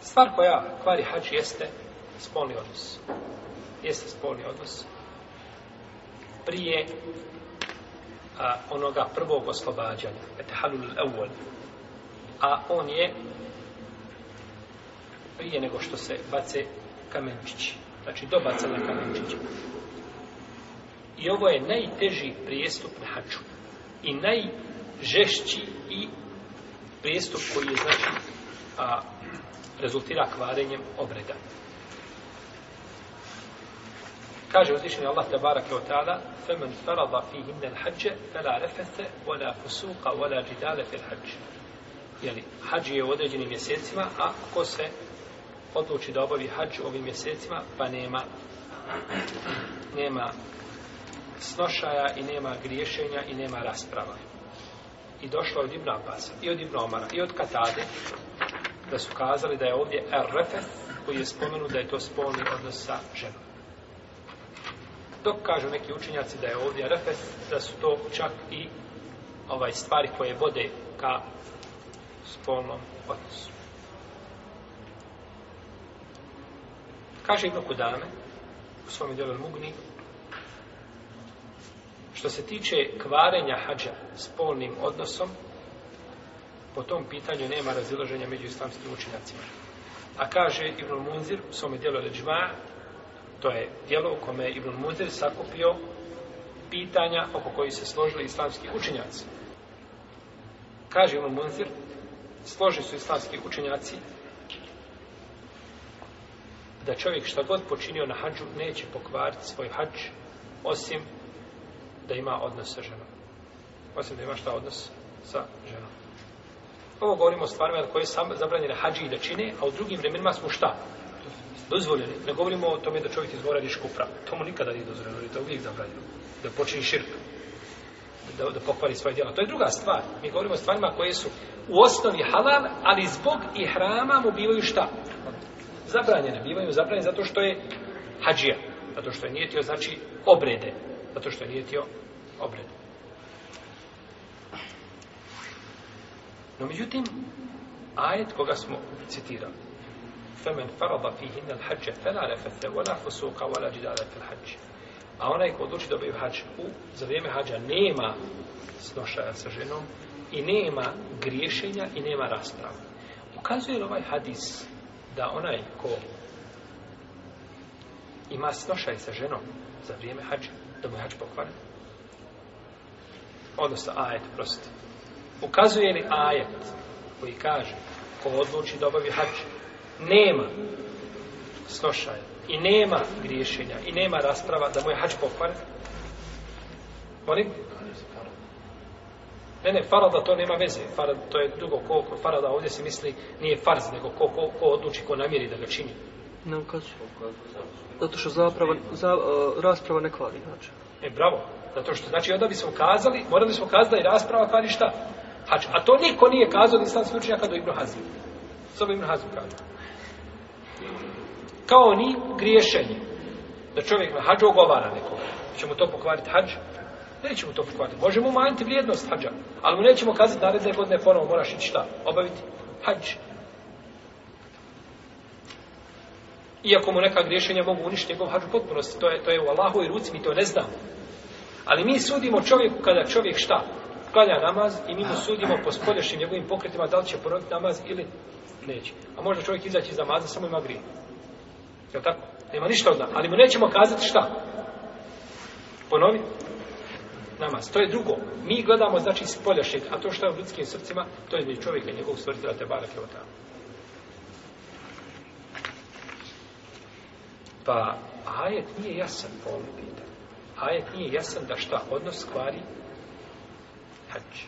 Stvar koja kvari hač jeste spolni odnos. Jeste spolni odnos prije a, onoga prvog oslobađanja. Etahalul awal. A on je prije nego što se bace kamenčići. Znači, do bacanja kamenčića. I ovo je najteži prijestup na haču. I najžešći i prijestup koji je, znači, a, rezultira kvarenjem obreda. Kaže uzvišeni Allah te barake od ta'ala فَمَنْ فَرَضَ فِيهِنَّ الْحَجَّ فَلَا رَفَثَ وَلَا فُسُوقَ وَلَا جِدَالَ فِي الْحَجِّ Jeli, hađ je u određenim mjesecima, a ko se odluči da obavi hađ u ovim mjesecima, pa nema nema snošaja i nema griješenja i nema rasprava. I došlo od Ibn Abbas, i od Ibn Omara, i od Katade, da su kazali da je ovdje RF koji je spomenu da je to spolni odnos sa ženom. Dok kažu neki učenjaci da je ovdje RF da su to čak i ovaj stvari koje vode ka spolnom odnosu. Kaže Ibn Kudame u svom idealu Mugni što se tiče kvarenja hađa spolnim odnosom, po tom pitanju nema razilaženja među islamskim učinjacima. A kaže Ibn Munzir, u svome dijelu Ređva, to je dijelo u kome je Ibn Munzir sakupio pitanja oko koji se složili islamski učinjaci. Kaže Ibn Munzir, složi su islamski učinjaci da čovjek šta god počinio na hađu neće pokvariti svoj hađ osim da ima odnos sa ženom. Osim da ima šta odnos sa ženom. Ovo govorimo o stvarima koje sam zabranjene hađi i da čine, a u drugim vremenima smo šta? Dozvoljeni. Ne govorimo o tome da čovjek izgovara rišku pravu. To mu nikada nije dozvoljeno, to je uvijek zabranjeno. Da počini širk. Da, da pokvari svoje djela. To je druga stvar. Mi govorimo o stvarima koje su u osnovi halal, ali zbog i hrama mu bivaju šta? Zabranjene. Bivaju zabranjene zato što je hađija. Zato što je nijetio, znači obrede. Zato što je nijetio obrede. No međutim, ajet koga smo citirali, فَمَنْ فَرَضَ فِيهِنَّ الْحَجَّ فَلَا رَفَثَ وَلَا فُسُوْقَ وَلَا جِدَالَ فِي الْحَجِّ A onaj ko odluči da obaju hađ, u, za vrijeme hađa nema snošaja sa ženom i nema griješenja i nema rasprava. Ukazuje li ovaj hadis da onaj ko ima snošaj sa ženom za vrijeme hađa, da mu je hađ pokvaran? Odnosno, a, eto, prostite. Ukazuje li ajet koji kaže ko odluči da obavi hač, nema snošaja i nema griješenja i nema rasprava da mu je hač pokvar? Molim? Ne, ne, farada to nema veze. Farada, to je drugo, ko, ko farada ovdje se misli nije farz, nego ko, ko, ko odluči, ko namjeri da ga čini. Ne ukazuje. Zato što zapravo, za, uh, rasprava ne kvali, znači. E, bravo. Zato što, znači, onda bi smo ukazali, morali smo ukazati da je rasprava kvali šta? hač. A to niko nije kazao od islamskih učenjaka do Ibn Hazim. Sve bi Ibn Hazim kazao. Kao oni griješenje. Da čovjek na hađu ogovara nekoga. Če mu to pokvariti hađ? Neće mu to pokvariti. Možemo umanjiti vrijednost hađa. Ali mu nećemo kazati naredne godine ponovo moraš ići šta? Obaviti hađ. Iako mu neka griješenja mogu uništiti njegov hađu potpunosti. To je, to je u Allahu i ruci, mi to ne znamo. Ali mi sudimo čovjeku kada čovjek šta? klanja namaz i mi mu sudimo po spolješnim njegovim pokretima da li će ponoviti namaz ili neće. A možda čovjek izaći iz namaza samo ima grije. Je li tako? Nema ništa od nama. Ali mu nećemo kazati šta? Ponovi namaz. To je drugo. Mi gledamo, znači, spolješnjeg, a to što je u ljudskim srcima, to je među čovjeka i njegovog stvrtila te barake od tamo. Pa, ajet nije jasan po ovom pitanju. Ajet nije jasan da šta odnos kvari hađ.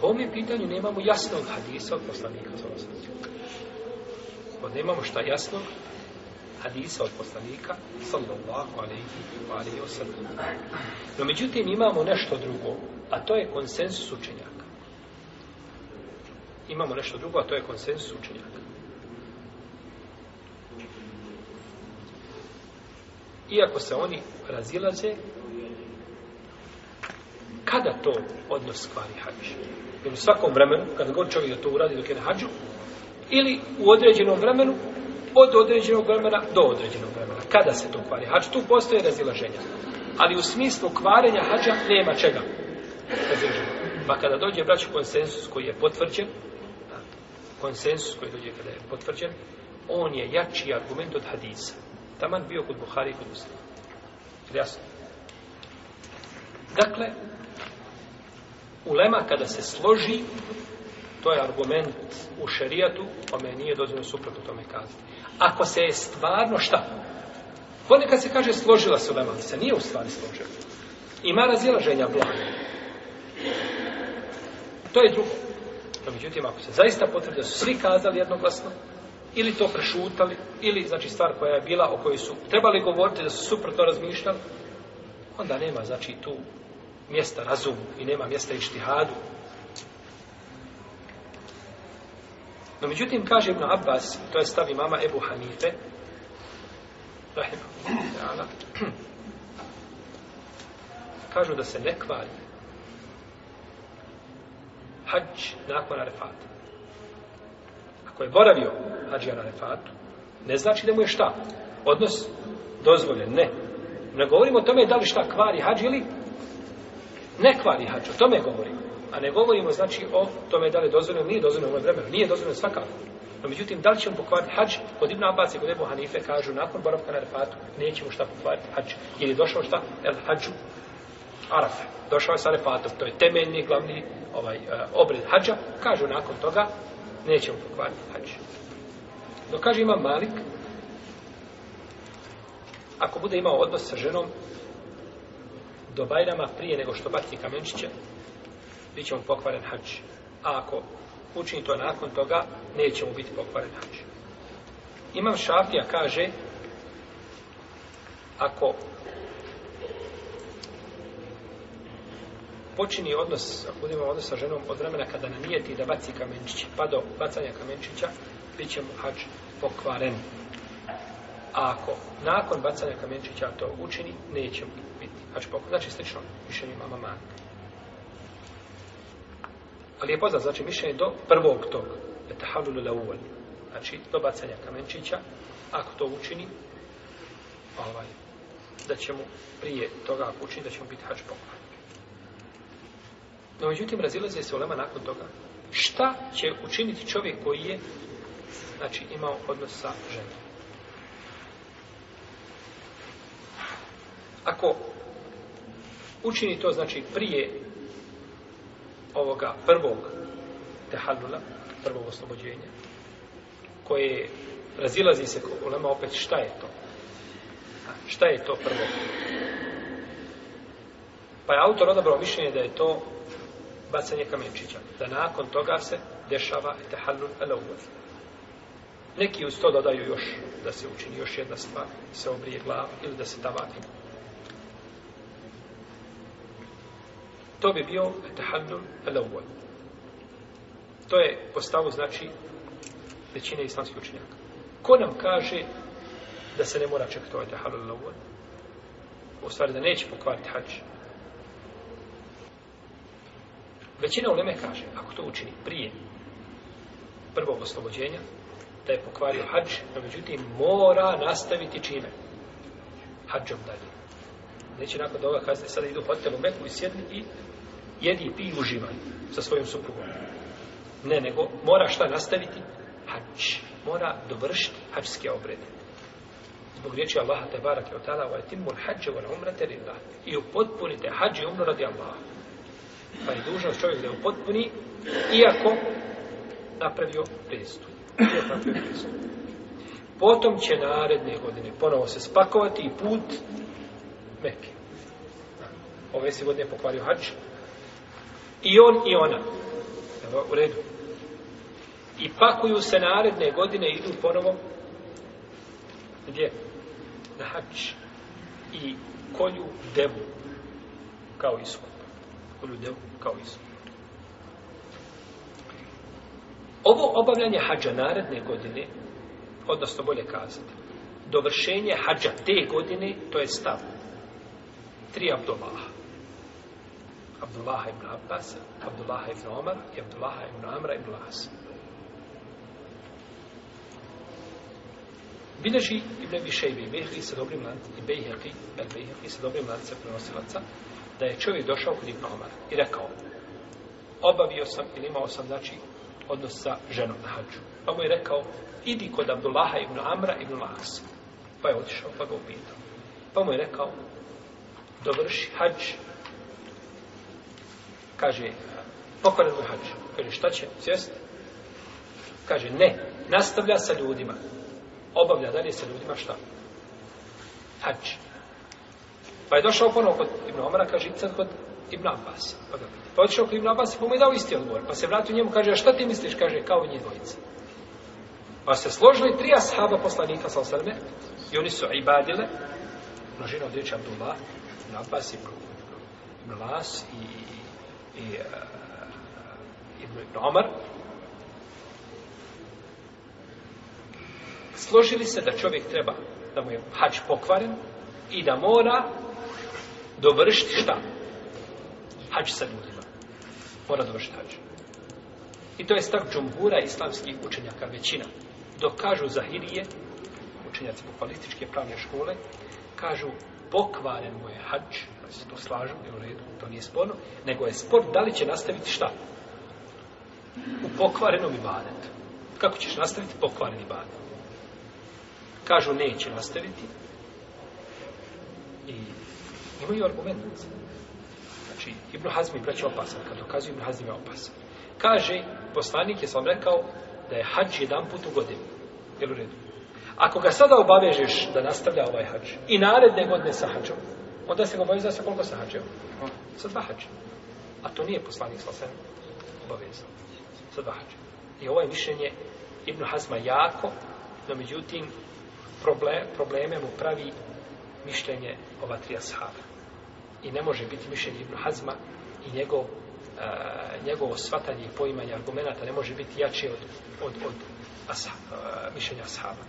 Po ovom pitanju nemamo jasnog hadisa od poslanika. Pa nemamo šta jasnog hadisa od poslanika sallallahu alaihi wa alaihi wa sallam. No međutim imamo nešto drugo, a to je konsensus učenjaka. Imamo nešto drugo, a to je konsensus učenjaka. Iako se oni razilaze, kada to odnos kvari hađ? Jer u svakom vremenu, kada god čovjek da to uradi dok je na hađu, ili u određenom vremenu, od određenog vremena do određenog vremena. Kada se to kvari hađ? Tu postoje razilaženja. Ali u smislu kvarenja hađa nema čega. Razilaženja. Pa kada dođe braću konsensus koji je potvrđen, konsensus koji dođe kada je potvrđen, on je jači argument od hadisa taman bio kod Buhari i kod Muslima. Jasno. Dakle, ulema kada se složi, to je argument u šerijatu, pa me nije dozvoljeno suprotno tome kazati. Ako se je stvarno šta? Ponekad se kaže složila se ulema, se nije u stvari složila. Ima razilaženja blaga. To je drugo. No, međutim, ako se zaista potvrde, su svi kazali jednoglasno, ili to prešutali, ili znači stvar koja je bila o kojoj su trebali govoriti da su suprotno razmišljali, onda nema znači tu mjesta razumu i nema mjesta ištihadu. No međutim, kaže Ibn Abbas, to je stavi mama Ebu Hanife, kažu da se ne kvari hađ nakon Arefata. Ako je boravio hađija na refatu. Ne znači da mu je šta. Odnos dozvoljen, ne. Ne govorimo o tome da li šta kvari hađ ili ne kvari hađ, o tome govorimo. A ne govorimo znači o tome da li je dozvoljeno ili nije dozvoljeno u vremenu. Nije dozvoljeno svakako. No međutim, da li ćemo pokvariti hađ, kod Ibn Abbas i kod Ebu Hanife kažu nakon boravka na refatu nećemo šta pokvariti hađ. Jer je došao šta? El hađu Arafe. Došao je sa refatom. To je temeljni, glavni ovaj, uh, obred hađa. Kažu nakon toga nećemo pokvariti hađ. Dok kaže ima Malik, ako bude imao odnos sa ženom do Bajrama prije nego što baci kamenčiće, bit će mu pokvaren hač. A ako učini to nakon toga, neće mu biti pokvaren hač. Imam Šafija kaže, ako počini odnos, ako budemo odnos sa ženom od vremena kada namijeti da baci kamenčić, pa do bacanja kamenčića, bit će mu hač pokvaren. A ako nakon bacanja kamenčića to učini, neće mu biti hač pokvaren. Znači, slično, mišljenje mama manjka. Ali je poznat, znači, mišljenje do prvog tog, etahadulu leuvali, znači, do bacanja kamenčića, ako to učini, ovaj, da će mu prije toga ako učini, da će mu biti hač pokvaren. No, međutim, razilaze se ulema nakon toga. Šta će učiniti čovjek koji je znači imao odnos sa ženom. Ako učini to, znači prije ovoga prvog tehalula, prvog oslobođenja, koje razilazi se u lema opet šta je to? Šta je to prvo? Pa je autor odabrao mišljenje da je to bacanje kamenčića. Da nakon toga se dešava tehalul al-awwal. Neki uz to dodaju još da se učini još jedna stvar, se obrije glava ili da se da vadi. To bi bio etahannul alawwal. To je postavu znači većine islamskih učenjaka. Ko nam kaže da se ne mora čekati ovaj tahalul alawwal? U stvari da neće pokvariti hađ. Većina uleme kaže, ako to učini prije prvog oslobođenja, da je pokvario hađ, no međutim mora nastaviti čime? Hađom dalje. Neće nakon toga kazne, sada idu hotel u Meku i sjedni i jedi, pi i uživa sa svojim suprugom. Ne, nego mora šta nastaviti? Hađ. Mora dovršiti hađske obrede. Zbog riječi Allaha te barake o tala, ovaj timul hađe vola umrate lillah. I upotpunite hađe umru radi Allaha. Pa je dužnost čovjek da je upotpuni, iako napravio prestup. Potom će naredne godine ponovo se spakovati i put Mekke. Ove si godine pokvario hač. I on i ona. Evo, u redu. I pakuju se naredne godine i idu ponovo gdje? Na hač. I kolju devu kao iskup. Kolju devu kao iskup. Ovo obavljanje hađa naredne godine, odnosno bolje kazati, dovršenje hađa te godine, to je stav. Tri Abdullaha. Abdullaha ibn Abbas, Abdullaha ibn Omar i Abdullaha ibn Amra ibn Las. Bileži Ibn Bišejbe i Bejhi sa dobrim lancem, i Bejhi, el Bejhi sa dobrim lancem prenosilaca, da je čovjek došao kod Ibn Omar i rekao, obavio sam ili imao sam, znači, odnos sa ženom na hađu. Pa mu je rekao, idi kod Abdullaha ibn Amra ibn Lasa. Pa je otišao, pa ga upitao. Pa mu je rekao, dovrši hađ. Kaže, pokoran mu hađ. Kaže, šta će, sjest? Kaže, ne, nastavlja sa ljudima. Obavlja dalje sa ljudima šta? Hađ. Pa je došao ponovo kod Ibn Omara, kaže, sad kod Ibn Abbas. Pa otišao kod Ibn Abbas i pa mu je dao isti odgovor. Pa se vratio njemu, kaže, a šta ti misliš? Kaže, kao i njih dvojica. Pa se složili tri ashaba poslanika, sal srme, i oni su ibadile, množina od riječi Abdullah, Ibn Abbas, Ibn, Ibn Las i, i, i uh, Ibn Omar. Složili se da čovjek treba da mu je hač pokvaren i da mora dovršiti šta? hađ sa ljudima. Mora dovršiti hađ. I to je stav džumhura islamskih učenjaka većina. Dok kažu Zahirije, učenjaci populističke pravne škole, kažu pokvaren mu je hađ, da se to slažu, u redu, to nije sporno, nego je spor da li će nastaviti šta? U pokvarenom ibadet. Kako ćeš nastaviti pokvaren ibadet? Kažu neće nastaviti. I imaju argument znači Ibn Hazmi braći opasan, kad dokazuju Ibn Hazmi je opasan. Kaže, poslanik je sam rekao da je hađ jedan put u godinu. Jel u redu? Ako ga sada obavežeš da nastavlja ovaj hađ i naredne godine sa hađom, onda se ga obavezao sa koliko sa hađom? Sa dva hađa. A to nije poslanik sa sve obavezao. Sa dva hađa. I ovo je mišljenje Ibn Hazma jako, no međutim problem, probleme mu pravi mišljenje ova tri ashaba i ne može biti mišljenje Ibn Hazma i njegov, a, e, njegovo shvatanje i poimanje argumenta ne može biti jače od, od, od asha, a, e, mišljenja ashaba.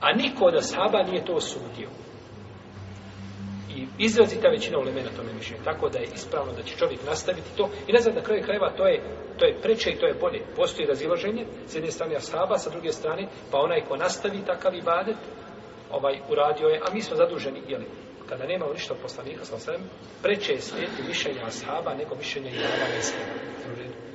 A niko od ashaba nije to osudio. I izrazita većina u lemena tome mišljenje. Tako da je ispravno da će čovjek nastaviti to. I ne znam, na kraju krajeva to je, to je preče i to je bolje. Postoji razilaženje s jedne strane ashaba, sa druge strane, pa onaj ko nastavi takav ibadet, ovaj, uradio je, a mi smo zaduženi, jel, kada nema ništa poslanika sa sve, preče je slijeti mišljenja ashaba nego mišljenja imama mesela. U redu.